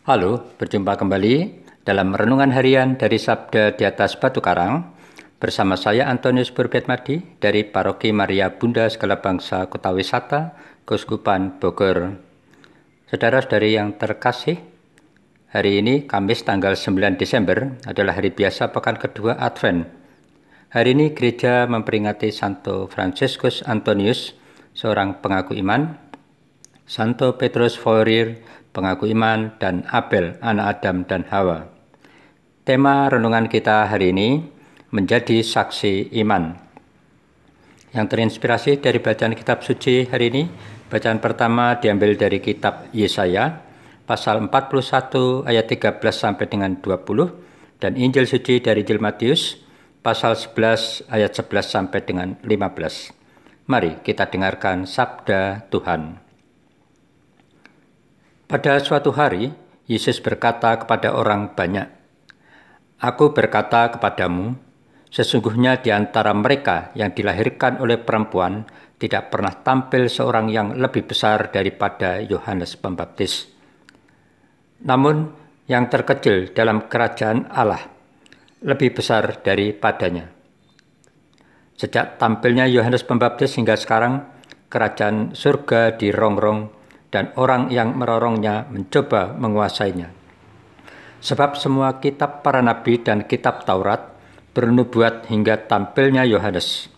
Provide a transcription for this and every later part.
Halo, berjumpa kembali dalam renungan harian dari Sabda di atas Batu Karang bersama saya Antonius Madi dari Paroki Maria Bunda Segala Bangsa Kota Wisata, Keuskupan Bogor. Saudara-saudari yang terkasih, hari ini Kamis tanggal 9 Desember adalah hari biasa pekan kedua Advent. Hari ini gereja memperingati Santo Franciscus Antonius, seorang pengaku iman, Santo Petrus Forir, pengaku iman, dan Abel, anak Adam dan Hawa. Tema renungan kita hari ini menjadi saksi iman. Yang terinspirasi dari bacaan kitab suci hari ini, bacaan pertama diambil dari kitab Yesaya, pasal 41 ayat 13 sampai dengan 20, dan Injil suci dari Injil Matius, pasal 11 ayat 11 sampai dengan 15. Mari kita dengarkan sabda Tuhan. Pada suatu hari, Yesus berkata kepada orang banyak, Aku berkata kepadamu, sesungguhnya di antara mereka yang dilahirkan oleh perempuan tidak pernah tampil seorang yang lebih besar daripada Yohanes Pembaptis. Namun, yang terkecil dalam kerajaan Allah lebih besar daripadanya. Sejak tampilnya Yohanes Pembaptis hingga sekarang, kerajaan surga dirongrong dan orang yang merorongnya mencoba menguasainya. Sebab semua kitab para nabi dan kitab Taurat bernubuat hingga tampilnya Yohanes.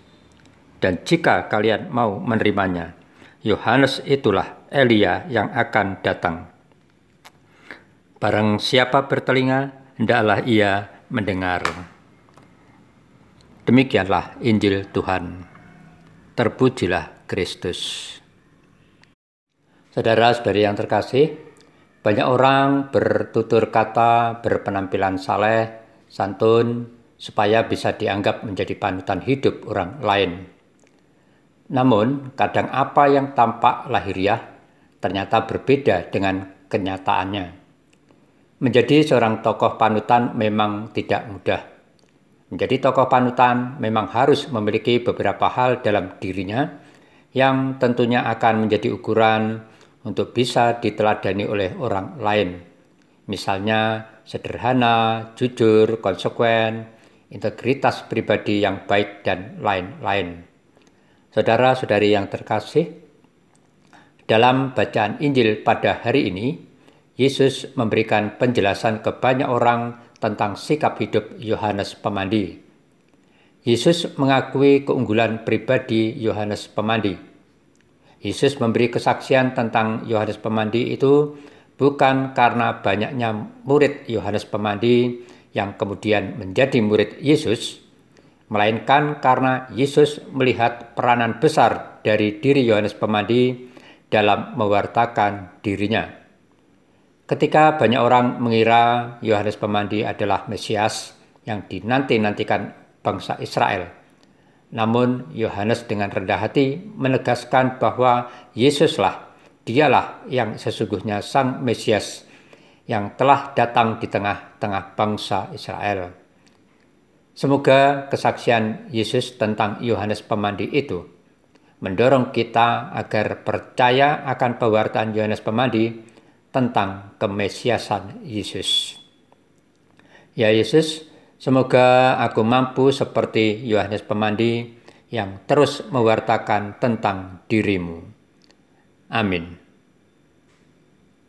Dan jika kalian mau menerimanya, Yohanes itulah Elia yang akan datang. Barang siapa bertelinga, hendaklah ia mendengar. Demikianlah Injil Tuhan. Terpujilah Kristus. Saudara-saudari yang terkasih, banyak orang bertutur kata, berpenampilan saleh, santun, supaya bisa dianggap menjadi panutan hidup orang lain. Namun, kadang apa yang tampak lahiriah ternyata berbeda dengan kenyataannya. Menjadi seorang tokoh panutan memang tidak mudah. Menjadi tokoh panutan memang harus memiliki beberapa hal dalam dirinya yang tentunya akan menjadi ukuran untuk bisa diteladani oleh orang lain. Misalnya sederhana, jujur, konsekuen, integritas pribadi yang baik, dan lain-lain. Saudara-saudari yang terkasih, dalam bacaan Injil pada hari ini, Yesus memberikan penjelasan ke banyak orang tentang sikap hidup Yohanes Pemandi. Yesus mengakui keunggulan pribadi Yohanes Pemandi Yesus memberi kesaksian tentang Yohanes Pemandi itu bukan karena banyaknya murid Yohanes Pemandi yang kemudian menjadi murid Yesus, melainkan karena Yesus melihat peranan besar dari diri Yohanes Pemandi dalam mewartakan dirinya. Ketika banyak orang mengira Yohanes Pemandi adalah Mesias yang dinanti-nantikan bangsa Israel, namun Yohanes dengan rendah hati menegaskan bahwa Yesuslah, dialah yang sesungguhnya Sang Mesias yang telah datang di tengah-tengah bangsa Israel. Semoga kesaksian Yesus tentang Yohanes Pemandi itu mendorong kita agar percaya akan pewartaan Yohanes Pemandi tentang kemesiasan Yesus. Ya Yesus, Semoga aku mampu seperti Yohanes Pemandi yang terus mewartakan tentang dirimu. Amin.